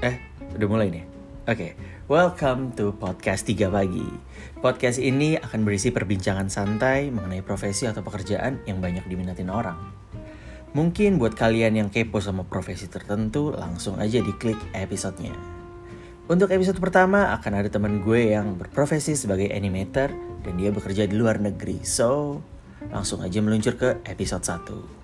eh Udah mulai nih? Oke, welcome to podcast 3 pagi. Podcast ini akan berisi perbincangan santai mengenai profesi atau pekerjaan yang banyak diminatin orang. Mungkin buat kalian yang kepo sama profesi tertentu, langsung aja diklik episodenya. Untuk episode pertama akan ada teman gue yang berprofesi sebagai animator dan dia bekerja di luar negeri. So, langsung aja meluncur ke episode 1.